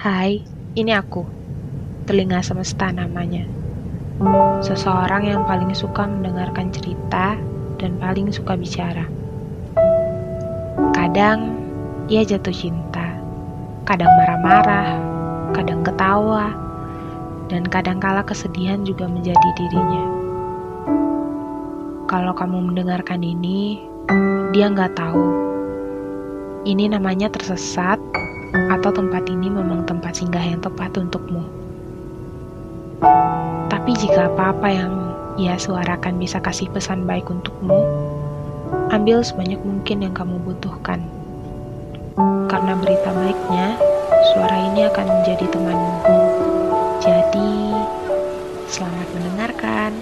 Hai, ini aku. Telinga semesta namanya. Seseorang yang paling suka mendengarkan cerita dan paling suka bicara. Kadang ia jatuh cinta, kadang marah-marah, kadang ketawa, dan kadangkala kesedihan juga menjadi dirinya. Kalau kamu mendengarkan ini, dia nggak tahu. Ini namanya tersesat, atau tempat ini memang tempat singgah yang tepat untukmu. Tapi jika apa-apa yang ia suarakan bisa kasih pesan baik untukmu, ambil sebanyak mungkin yang kamu butuhkan. Karena berita baiknya, suara ini akan menjadi temanmu. Jadi, selamat mendengarkan.